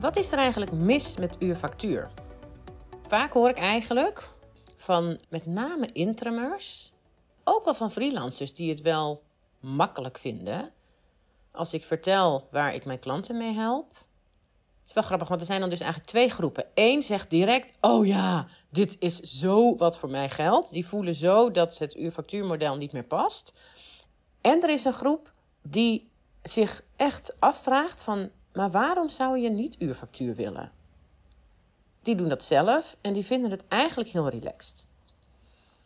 Wat is er eigenlijk mis met uurfactuur? Vaak hoor ik eigenlijk van met name interimers, ook wel van freelancers die het wel makkelijk vinden. Als ik vertel waar ik mijn klanten mee help. Het is wel grappig, want er zijn dan dus eigenlijk twee groepen. Eén zegt direct: Oh ja, dit is zo wat voor mij geldt. Die voelen zo dat het uurfactuurmodel niet meer past. En er is een groep die zich echt afvraagt van maar waarom zou je niet uurfactuur willen? Die doen dat zelf en die vinden het eigenlijk heel relaxed.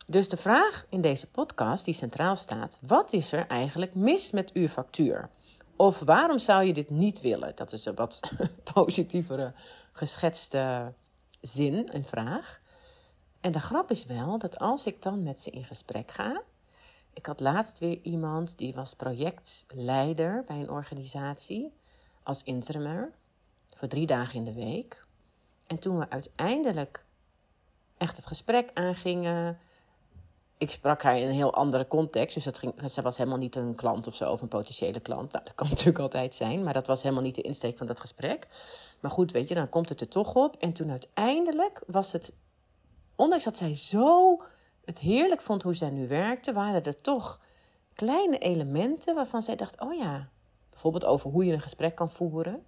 Dus de vraag in deze podcast die centraal staat: wat is er eigenlijk mis met uurfactuur? Of waarom zou je dit niet willen? Dat is een wat positievere geschetste zin, een vraag. En de grap is wel dat als ik dan met ze in gesprek ga. Ik had laatst weer iemand die was projectleider bij een organisatie als interimer voor drie dagen in de week. En toen we uiteindelijk echt het gesprek aangingen. Ik sprak haar in een heel andere context. Dus dat ging, ze was helemaal niet een klant of zo, of een potentiële klant. Nou, dat kan natuurlijk altijd zijn, maar dat was helemaal niet de insteek van dat gesprek. Maar goed, weet je, dan komt het er toch op. En toen uiteindelijk was het, ondanks dat zij zo het heerlijk vond hoe zij nu werkte, waren er toch kleine elementen waarvan zij dacht: oh ja, Bijvoorbeeld over hoe je een gesprek kan voeren.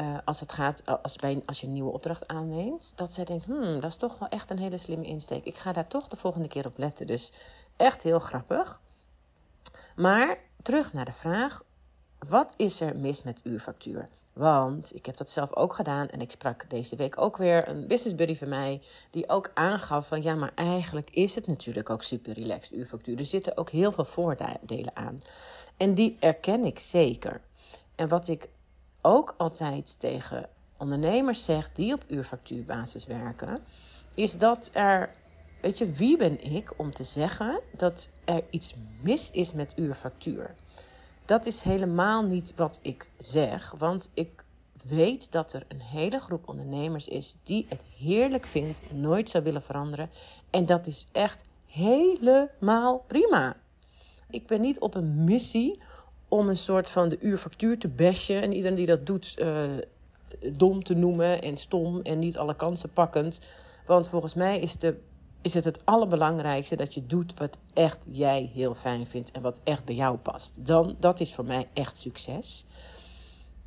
Uh, als het gaat, eh, als, bij, als je een nieuwe opdracht aanneemt, dat zij denkt, hmm, dat is toch wel echt een hele slimme insteek. Ik ga daar toch de volgende keer op letten. Dus echt heel grappig. Maar terug naar de vraag, wat is er mis met uurfactuur? Want ik heb dat zelf ook gedaan en ik sprak deze week ook weer een business buddy van mij die ook aangaf van ja, maar eigenlijk is het natuurlijk ook super relaxed uurfactuur. Er zitten ook heel veel voordelen aan. En die erken ik zeker. En wat ik ook altijd tegen ondernemers zeg die op uurfactuurbasis werken, is dat er, weet je, wie ben ik om te zeggen dat er iets mis is met uurfactuur? Dat is helemaal niet wat ik zeg, want ik weet dat er een hele groep ondernemers is die het heerlijk vindt, nooit zou willen veranderen. En dat is echt helemaal prima. Ik ben niet op een missie om een soort van de uurfactuur te bashen en iedereen die dat doet uh, dom te noemen en stom en niet alle kansen pakkend. Want volgens mij is de is het het allerbelangrijkste dat je doet wat echt jij heel fijn vindt en wat echt bij jou past. Dan, dat is voor mij echt succes.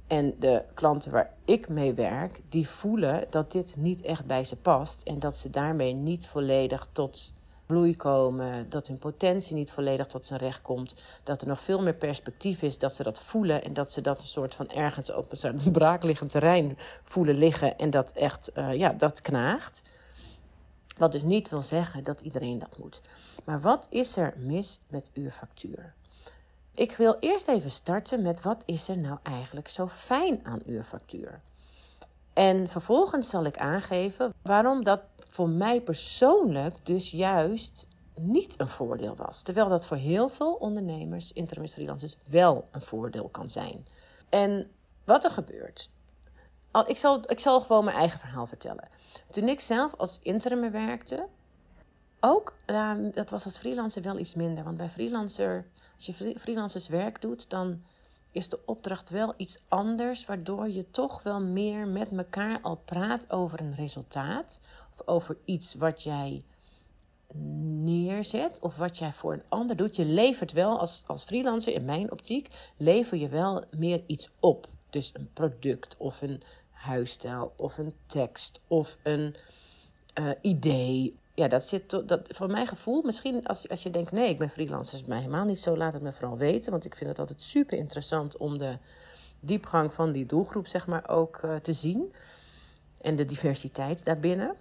En de klanten waar ik mee werk, die voelen dat dit niet echt bij ze past en dat ze daarmee niet volledig tot bloei komen, dat hun potentie niet volledig tot zijn recht komt, dat er nog veel meer perspectief is, dat ze dat voelen en dat ze dat een soort van ergens op een braakliggend terrein voelen liggen en dat echt, uh, ja, dat knaagt. Wat dus niet wil zeggen dat iedereen dat moet. Maar wat is er mis met uurfactuur? Ik wil eerst even starten met wat is er nou eigenlijk zo fijn aan uurfactuur? En vervolgens zal ik aangeven waarom dat voor mij persoonlijk dus juist niet een voordeel was. Terwijl dat voor heel veel ondernemers, interim freelancers, wel een voordeel kan zijn. En wat er gebeurt. Ik zal, ik zal gewoon mijn eigen verhaal vertellen. Toen ik zelf als interim werkte, ook, dat was als freelancer wel iets minder. Want bij freelancer, als je freelancers werk doet, dan is de opdracht wel iets anders. Waardoor je toch wel meer met elkaar al praat over een resultaat. Of over iets wat jij neerzet of wat jij voor een ander doet. Je levert wel als, als freelancer, in mijn optiek, lever je wel meer iets op. Dus een product of een huisstijl of een tekst of een uh, idee. Ja, dat zit dat, voor mijn gevoel. Misschien als, als je denkt: nee, ik ben freelancer, is het mij helemaal niet zo. Laat het me vooral weten. Want ik vind het altijd super interessant om de diepgang van die doelgroep, zeg maar, ook uh, te zien. En de diversiteit daarbinnen.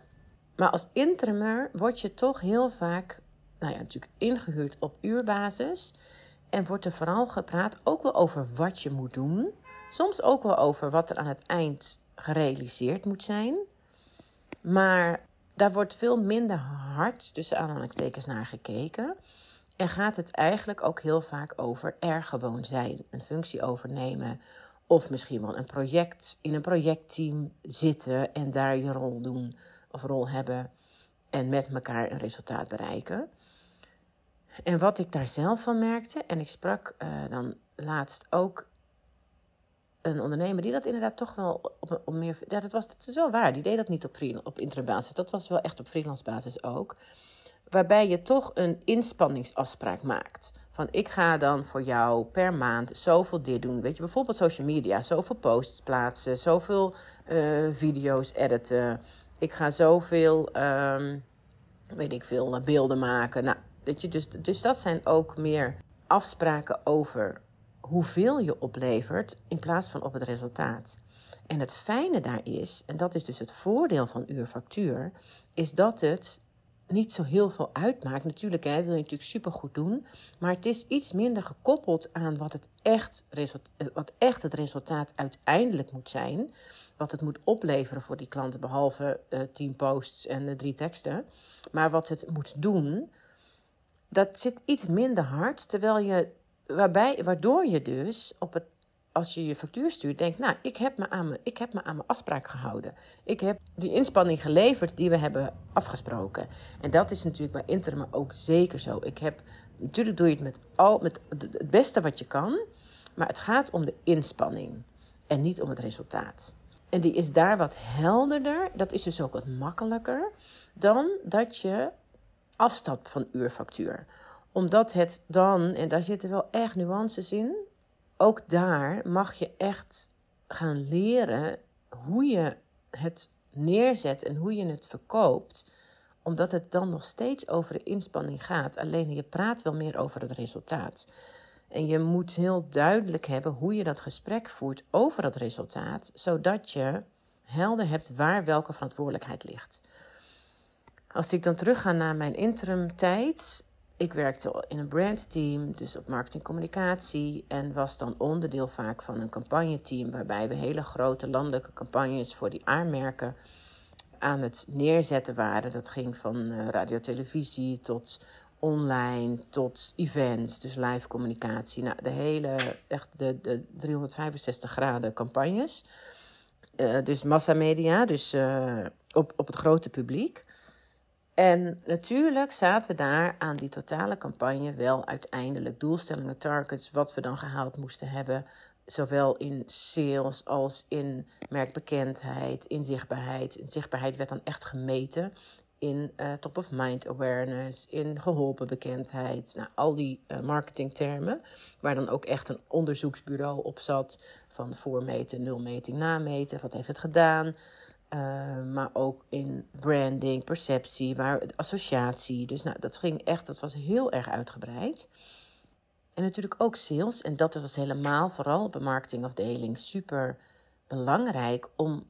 Maar als interimer word je toch heel vaak, nou ja, natuurlijk ingehuurd op uurbasis. En wordt er vooral gepraat ook wel over wat je moet doen. Soms ook wel over wat er aan het eind gerealiseerd moet zijn. Maar daar wordt veel minder hard, tussen aanhalingstekens, naar gekeken. En gaat het eigenlijk ook heel vaak over er gewoon zijn, een functie overnemen. Of misschien wel een project, in een projectteam zitten en daar je rol doen of rol hebben. En met elkaar een resultaat bereiken. En wat ik daar zelf van merkte, en ik sprak uh, dan laatst ook een ondernemer die dat inderdaad toch wel op, op meer. Ja, dat, was, dat is wel waar. Die deed dat niet op, op interimbasis. Dat was wel echt op freelance basis ook. Waarbij je toch een inspanningsafspraak maakt. Van ik ga dan voor jou per maand zoveel dit doen. Weet je, bijvoorbeeld social media. Zoveel posts plaatsen. Zoveel uh, video's editen. Ik ga zoveel, um, weet ik veel, beelden maken. Nou, weet je, dus, dus dat zijn ook meer afspraken over hoeveel je oplevert in plaats van op het resultaat. En het fijne daar is, en dat is dus het voordeel van uurfactuur, is dat het niet zo heel veel uitmaakt. Natuurlijk hè, wil je natuurlijk supergoed doen, maar het is iets minder gekoppeld aan wat, het echt, wat echt het resultaat uiteindelijk moet zijn. Wat het moet opleveren voor die klanten, behalve uh, tien posts en uh, drie teksten. Maar wat het moet doen, dat zit iets minder hard, terwijl je Waarbij, waardoor je dus op het, als je je factuur stuurt, denkt: Nou, ik heb, me aan me, ik heb me aan mijn afspraak gehouden. Ik heb die inspanning geleverd die we hebben afgesproken. En dat is natuurlijk bij interim ook zeker zo. Ik heb, natuurlijk doe je het met, al, met het beste wat je kan, maar het gaat om de inspanning en niet om het resultaat. En die is daar wat helderder, dat is dus ook wat makkelijker dan dat je afstapt van uurfactuur omdat het dan, en daar zitten wel echt nuances in, ook daar mag je echt gaan leren hoe je het neerzet en hoe je het verkoopt. Omdat het dan nog steeds over de inspanning gaat. Alleen je praat wel meer over het resultaat. En je moet heel duidelijk hebben hoe je dat gesprek voert over het resultaat, zodat je helder hebt waar welke verantwoordelijkheid ligt. Als ik dan terugga naar mijn interim tijd, ik werkte in een brandteam, dus op marketingcommunicatie. En was dan onderdeel vaak van een campagneteam. Waarbij we hele grote landelijke campagnes voor die aanmerken aan het neerzetten waren. Dat ging van uh, radio, televisie tot online, tot events, dus live communicatie. Nou, de hele, echt de, de 365 graden campagnes. Uh, dus massamedia, dus uh, op, op het grote publiek. En natuurlijk zaten we daar aan die totale campagne wel uiteindelijk doelstellingen, targets, wat we dan gehaald moesten hebben. Zowel in sales als in merkbekendheid, in zichtbaarheid. In zichtbaarheid werd dan echt gemeten in uh, top of mind awareness, in geholpen bekendheid. Nou, al die uh, marketingtermen, waar dan ook echt een onderzoeksbureau op zat van voormeten, nulmeting, nameten. Wat heeft het gedaan? Uh, maar ook in branding, perceptie, waar, associatie. Dus nou, dat ging echt, dat was heel erg uitgebreid. En natuurlijk ook sales. En dat was helemaal, vooral op de marketingafdeling, super belangrijk om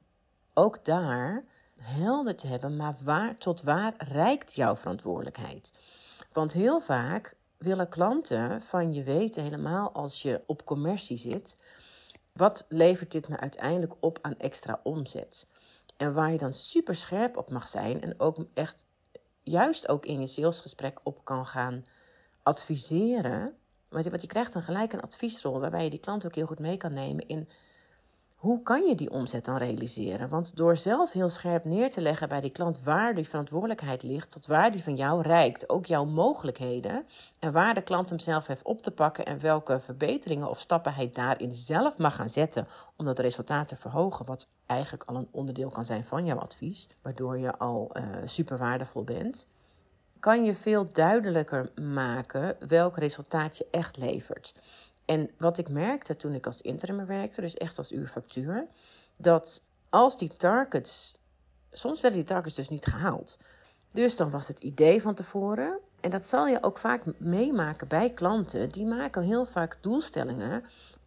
ook daar helder te hebben. Maar waar, tot waar reikt jouw verantwoordelijkheid? Want heel vaak willen klanten van je weten, helemaal als je op commercie zit, wat levert dit me uiteindelijk op aan extra omzet? En waar je dan super scherp op mag zijn en ook echt juist ook in je salesgesprek op kan gaan adviseren. Want je, want je krijgt dan gelijk een adviesrol waarbij je die klant ook heel goed mee kan nemen in hoe kan je die omzet dan realiseren? Want door zelf heel scherp neer te leggen bij die klant waar die verantwoordelijkheid ligt, tot waar die van jou reikt, ook jouw mogelijkheden en waar de klant hem zelf heeft op te pakken en welke verbeteringen of stappen hij daarin zelf mag gaan zetten om dat resultaat te verhogen, wat eigenlijk al een onderdeel kan zijn van jouw advies, waardoor je al uh, super waardevol bent. Kan je veel duidelijker maken welk resultaat je echt levert. En wat ik merkte toen ik als interim werkte, dus echt als uurfactuur, dat als die targets, soms werden die targets dus niet gehaald. Dus dan was het idee van tevoren, en dat zal je ook vaak meemaken bij klanten, die maken heel vaak doelstellingen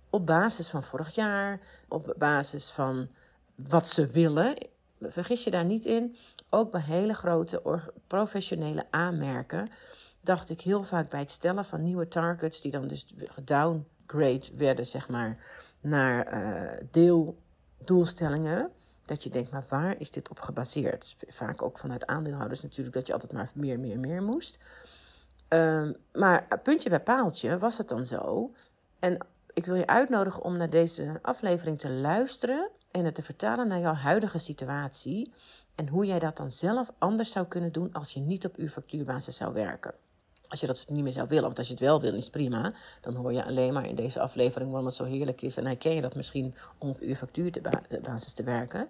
op basis van vorig jaar, op basis van wat ze willen. Vergis je daar niet in. Ook bij hele grote professionele aanmerken dacht ik heel vaak bij het stellen van nieuwe targets, die dan dus gedowngrade werden, zeg maar, naar uh, deeldoelstellingen. Dat je denkt, maar waar is dit op gebaseerd? Vaak ook vanuit aandeelhouders natuurlijk, dat je altijd maar meer, meer, meer moest. Uh, maar puntje bij paaltje was het dan zo. En ik wil je uitnodigen om naar deze aflevering te luisteren en het te vertalen naar jouw huidige situatie. En hoe jij dat dan zelf anders zou kunnen doen als je niet op uw factuurbasis zou werken. Als je dat niet meer zou willen, want als je het wel wil, is het prima. Dan hoor je alleen maar in deze aflevering waarom het zo heerlijk is. En herken je dat misschien om op uw factuurbasis te werken.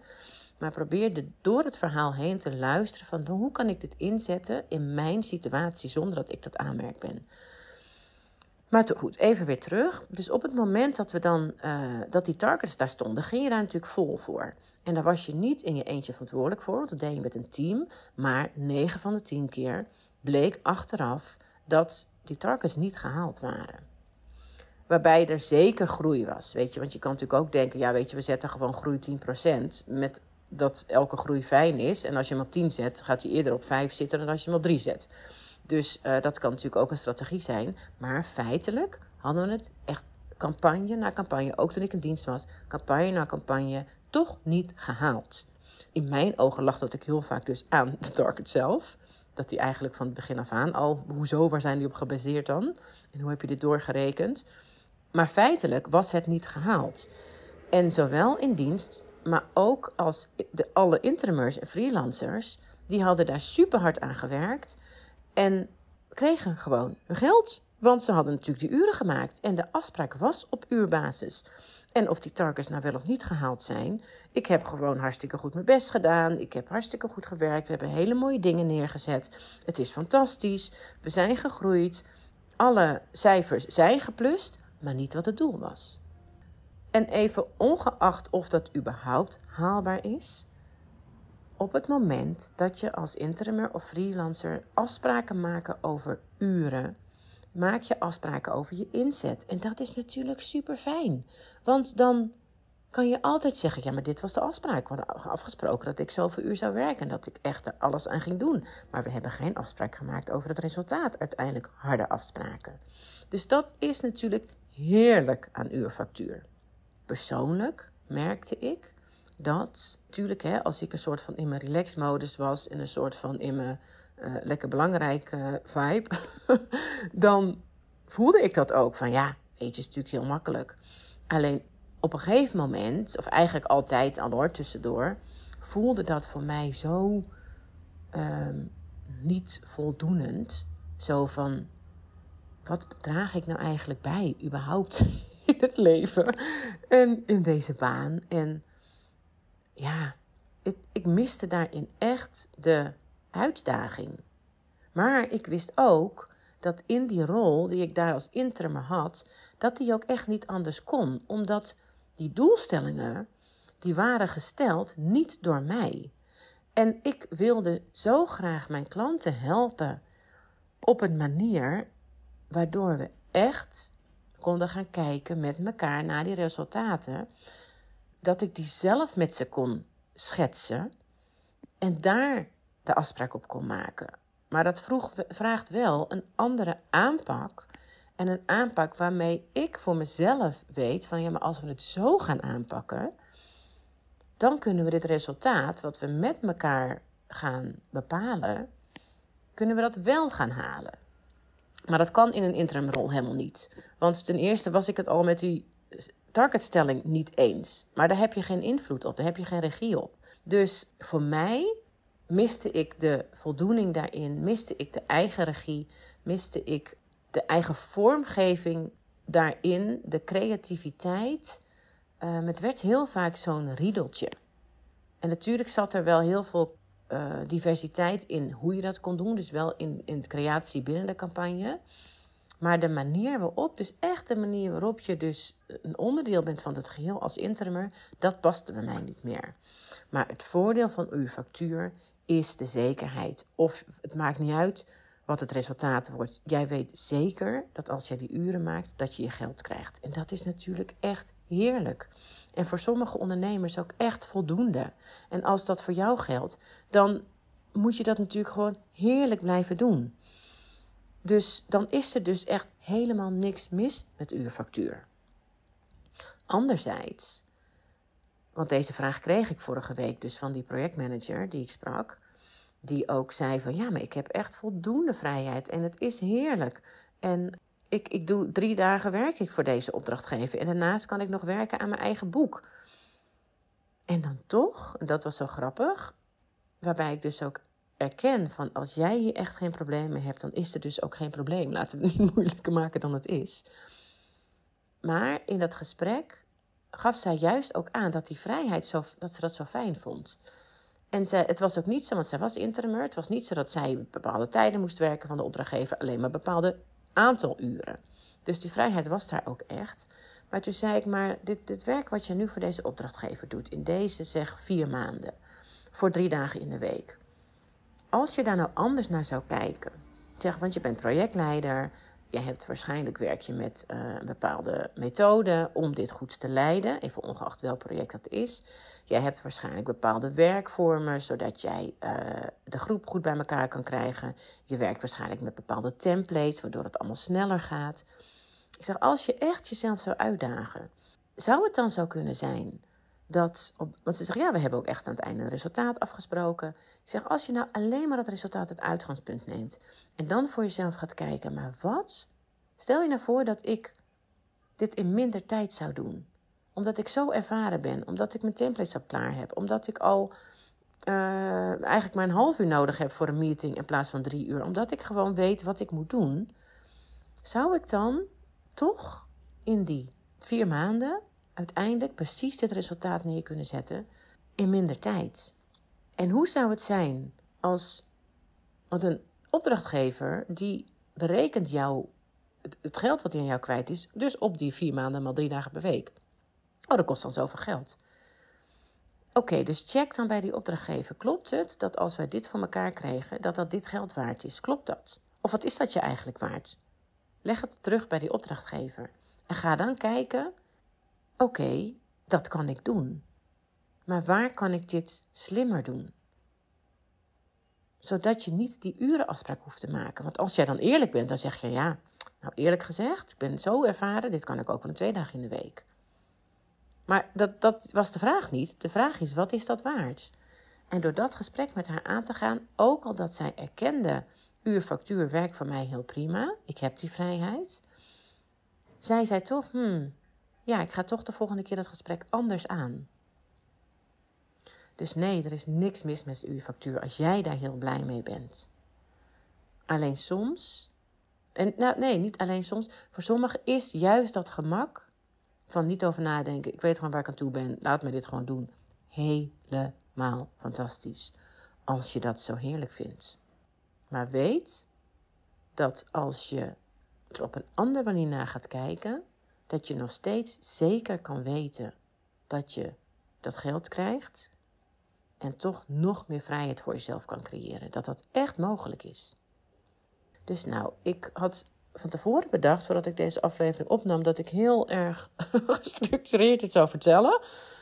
Maar probeer door het verhaal heen te luisteren van hoe kan ik dit inzetten in mijn situatie zonder dat ik dat aanmerk ben. Maar goed, even weer terug. Dus op het moment dat, we dan, uh, dat die targets daar stonden, ging je daar natuurlijk vol voor. En daar was je niet in je eentje verantwoordelijk voor, want dat deed je met een team. Maar 9 van de 10 keer bleek achteraf dat die targets niet gehaald waren. Waarbij er zeker groei was, weet je. Want je kan natuurlijk ook denken, ja weet je, we zetten gewoon groei 10%. Met dat elke groei fijn is. En als je hem op 10 zet, gaat hij eerder op 5 zitten dan als je hem op 3 zet. Dus uh, dat kan natuurlijk ook een strategie zijn. Maar feitelijk hadden we het echt campagne na campagne, ook toen ik in dienst was, campagne na campagne, toch niet gehaald. In mijn ogen lag dat ik heel vaak dus aan de target zelf. Dat die eigenlijk van het begin af aan al, hoezo, waar zijn die op gebaseerd dan? En hoe heb je dit doorgerekend? Maar feitelijk was het niet gehaald. En zowel in dienst, maar ook als de, alle interimers en freelancers, die hadden daar super hard aan gewerkt. En kregen gewoon hun geld. Want ze hadden natuurlijk die uren gemaakt. En de afspraak was op uurbasis. En of die targets nou wel of niet gehaald zijn. Ik heb gewoon hartstikke goed mijn best gedaan. Ik heb hartstikke goed gewerkt. We hebben hele mooie dingen neergezet. Het is fantastisch. We zijn gegroeid. Alle cijfers zijn geplust. Maar niet wat het doel was. En even ongeacht of dat überhaupt haalbaar is op het moment dat je als interimer of freelancer afspraken maakt over uren, maak je afspraken over je inzet. En dat is natuurlijk super fijn. Want dan kan je altijd zeggen: ja, maar dit was de afspraak. We hadden afgesproken dat ik zoveel uur zou werken en dat ik echt er alles aan ging doen. Maar we hebben geen afspraak gemaakt over het resultaat. Uiteindelijk harde afspraken. Dus dat is natuurlijk heerlijk aan uurfactuur. Persoonlijk merkte ik dat, natuurlijk, hè, als ik een soort van in mijn relax-modus was en een soort van in mijn uh, lekker belangrijke vibe, dan voelde ik dat ook. Van ja, weet je, is natuurlijk heel makkelijk. Alleen op een gegeven moment, of eigenlijk altijd al hoor, tussendoor, voelde dat voor mij zo ehm, niet voldoenend. Zo van, wat draag ik nou eigenlijk bij, überhaupt, in het leven en in deze baan? En ja, ik miste daarin echt de uitdaging. Maar ik wist ook dat in die rol die ik daar als interim had, dat die ook echt niet anders kon, omdat die doelstellingen die waren gesteld niet door mij. En ik wilde zo graag mijn klanten helpen op een manier waardoor we echt konden gaan kijken met elkaar naar die resultaten dat ik die zelf met ze kon schetsen en daar de afspraak op kon maken. Maar dat vroeg, vraagt wel een andere aanpak. En een aanpak waarmee ik voor mezelf weet van ja, maar als we het zo gaan aanpakken, dan kunnen we dit resultaat wat we met elkaar gaan bepalen, kunnen we dat wel gaan halen. Maar dat kan in een interimrol helemaal niet. Want ten eerste was ik het al met die targetstelling niet eens. Maar daar heb je geen invloed op, daar heb je geen regie op. Dus voor mij miste ik de voldoening daarin, miste ik de eigen regie, miste ik de eigen vormgeving daarin, de creativiteit. Uh, het werd heel vaak zo'n riedeltje. En natuurlijk zat er wel heel veel uh, diversiteit in hoe je dat kon doen. Dus wel in, in de creatie binnen de campagne. Maar de manier waarop, dus echt de manier waarop je dus een onderdeel bent van het geheel als interimer, dat paste bij mij niet meer. Maar het voordeel van uw factuur is de zekerheid. Of het maakt niet uit wat het resultaat wordt. Jij weet zeker dat als jij die uren maakt, dat je je geld krijgt. En dat is natuurlijk echt heerlijk. En voor sommige ondernemers ook echt voldoende. En als dat voor jou geldt, dan moet je dat natuurlijk gewoon heerlijk blijven doen. Dus dan is er dus echt helemaal niks mis met uw factuur. Anderzijds, want deze vraag kreeg ik vorige week dus van die projectmanager die ik sprak, die ook zei van ja, maar ik heb echt voldoende vrijheid en het is heerlijk. En ik, ik doe drie dagen werk ik voor deze opdrachtgever en daarnaast kan ik nog werken aan mijn eigen boek. En dan toch, dat was zo grappig, waarbij ik dus ook erken van als jij hier echt geen probleem mee hebt, dan is er dus ook geen probleem. Laten we het niet moeilijker maken dan het is. Maar in dat gesprek gaf zij juist ook aan dat die vrijheid zo, dat ze dat zo fijn vond. En zij, het was ook niet zo, want zij was interimeur. Het was niet zo dat zij bepaalde tijden moest werken van de opdrachtgever, alleen maar bepaalde aantal uren. Dus die vrijheid was daar ook echt. Maar toen zei ik maar, dit, dit werk wat je nu voor deze opdrachtgever doet, in deze zeg vier maanden, voor drie dagen in de week. Als je daar nou anders naar zou kijken, zeg, want je bent projectleider, je hebt waarschijnlijk werk je met een bepaalde methode om dit goed te leiden, even ongeacht welk project dat is. Jij hebt waarschijnlijk bepaalde werkvormen, zodat jij uh, de groep goed bij elkaar kan krijgen. Je werkt waarschijnlijk met bepaalde templates, waardoor het allemaal sneller gaat. Ik zeg, als je echt jezelf zou uitdagen, zou het dan zo kunnen zijn dat. Op, want ze zeggen, ja, we hebben ook echt aan het einde een resultaat afgesproken. Ik zeg, als je nou alleen maar dat resultaat het uitgangspunt neemt. en dan voor jezelf gaat kijken, maar wat? Stel je nou voor dat ik dit in minder tijd zou doen. Omdat ik zo ervaren ben, omdat ik mijn templates al klaar heb, omdat ik al. Uh, eigenlijk maar een half uur nodig heb voor een meeting in plaats van drie uur. Omdat ik gewoon weet wat ik moet doen. Zou ik dan toch in die vier maanden uiteindelijk precies dit resultaat neer kunnen zetten in minder tijd. En hoe zou het zijn als. Want een opdrachtgever die berekent jou het geld wat hij aan jou kwijt is, dus op die vier maanden maar drie dagen per week. Oh, dat kost dan zoveel geld. Oké, dus check dan bij die opdrachtgever. Klopt het dat als wij dit voor elkaar kregen, dat dat dit geld waard is? Klopt dat? Of wat is dat je eigenlijk waard? Leg het terug bij die opdrachtgever. En ga dan kijken: oké, dat kan ik doen. Maar waar kan ik dit slimmer doen? Zodat je niet die urenafspraak hoeft te maken. Want als jij dan eerlijk bent, dan zeg je ja, nou eerlijk gezegd, ik ben zo ervaren, dit kan ik ook wel twee dagen in de week. Maar dat, dat was de vraag niet. De vraag is, wat is dat waard? En door dat gesprek met haar aan te gaan, ook al dat zij erkende uur factuur werkt voor mij heel prima. Ik heb die vrijheid. Zij toch, hmm, ja, ik ga toch de volgende keer dat gesprek anders aan. Dus nee, er is niks mis met uw factuur als jij daar heel blij mee bent. Alleen soms, en nou nee, niet alleen soms, voor sommigen is juist dat gemak van niet over nadenken. Ik weet gewoon waar ik aan toe ben, laat me dit gewoon doen. Helemaal fantastisch. Als je dat zo heerlijk vindt. Maar weet dat als je er op een andere manier naar gaat kijken, dat je nog steeds zeker kan weten dat je dat geld krijgt en toch nog meer vrijheid voor jezelf kan creëren. Dat dat echt mogelijk is. Dus nou, ik had van tevoren bedacht, voordat ik deze aflevering opnam, dat ik heel erg gestructureerd het zou vertellen.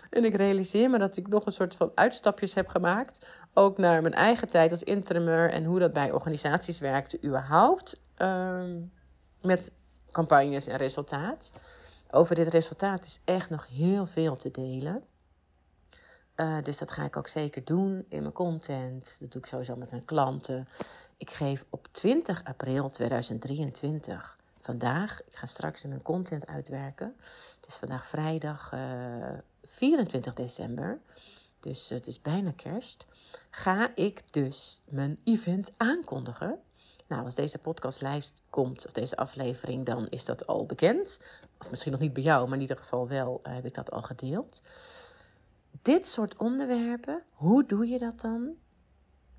En ik realiseer me dat ik nog een soort van uitstapjes heb gemaakt. Ook naar mijn eigen tijd als interimeur en hoe dat bij organisaties werkte, überhaupt. Uh, met campagnes en resultaat. Over dit resultaat is echt nog heel veel te delen. Uh, dus dat ga ik ook zeker doen in mijn content. Dat doe ik sowieso met mijn klanten. Ik geef op 20 april 2023, vandaag, ik ga straks mijn content uitwerken. Het is vandaag vrijdag uh, eh, 24 december, dus het is bijna kerst. Ga ik dus mijn event aankondigen. Nou, als deze podcast komt, of deze aflevering, dan is dat al bekend. Of misschien nog niet bij jou, maar in ieder geval wel uh, heb ik dat al gedeeld. Dit soort onderwerpen, hoe doe je dat dan?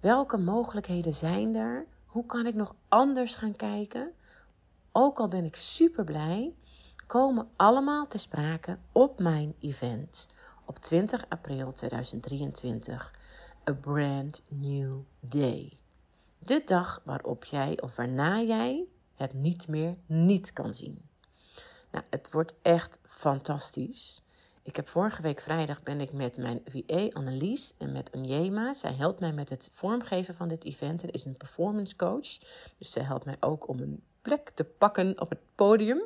Welke mogelijkheden zijn er? Hoe kan ik nog anders gaan kijken? Ook al ben ik super blij, komen allemaal te sprake op mijn event op 20 april 2023. A brand new day. De dag waarop jij of waarna jij het niet meer niet kan zien. Nou, het wordt echt fantastisch. Ik heb vorige week vrijdag ben ik met mijn VA Annelies en met Onjema. Zij helpt mij met het vormgeven van dit event en is een performance coach. Dus zij helpt mij ook om een plek te pakken op het podium.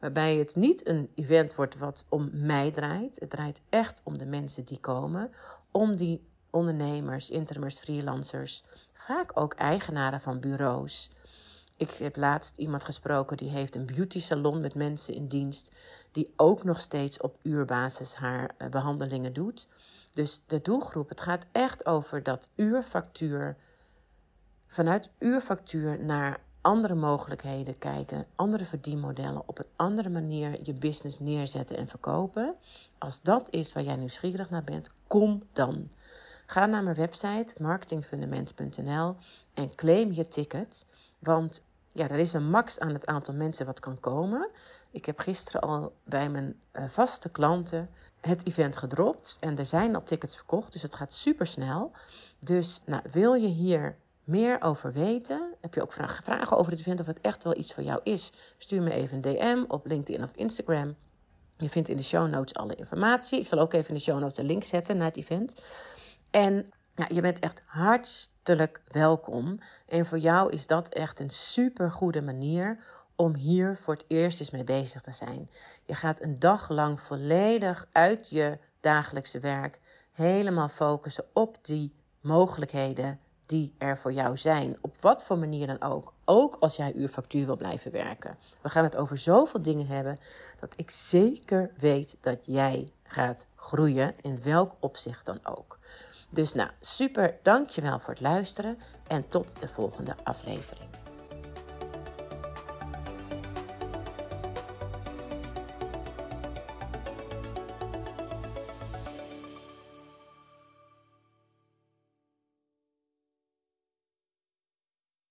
Waarbij het niet een event wordt wat om mij draait. Het draait echt om de mensen die komen. Om die ondernemers, interimers, freelancers. Vaak ook eigenaren van bureaus. Ik heb laatst iemand gesproken die heeft een beauty salon met mensen in dienst. Die ook nog steeds op uurbasis haar eh, behandelingen doet. Dus de doelgroep, het gaat echt over dat uurfactuur vanuit uurfactuur naar andere mogelijkheden kijken, andere verdienmodellen, op een andere manier je business neerzetten en verkopen. Als dat is waar jij nieuwsgierig naar bent, kom dan. Ga naar mijn website marketingfundament.nl en claim je ticket. Want ja, er is een max aan het aantal mensen wat kan komen. Ik heb gisteren al bij mijn uh, vaste klanten het event gedropt. En er zijn al tickets verkocht, dus het gaat super snel. Dus nou, wil je hier meer over weten? Heb je ook vragen, vragen over het event of het echt wel iets voor jou is? Stuur me even een DM op LinkedIn of Instagram. Je vindt in de show notes alle informatie. Ik zal ook even in de show notes een link zetten naar het event. En nou, je bent echt hartstikke welkom. En voor jou is dat echt een super goede manier om hier voor het eerst eens mee bezig te zijn. Je gaat een dag lang volledig uit je dagelijkse werk helemaal focussen op die mogelijkheden die er voor jou zijn. Op wat voor manier dan ook. Ook als jij uurfactuur wil blijven werken. We gaan het over zoveel dingen hebben dat ik zeker weet dat jij gaat groeien in welk opzicht dan ook. Dus nou, super, dankjewel voor het luisteren en tot de volgende aflevering.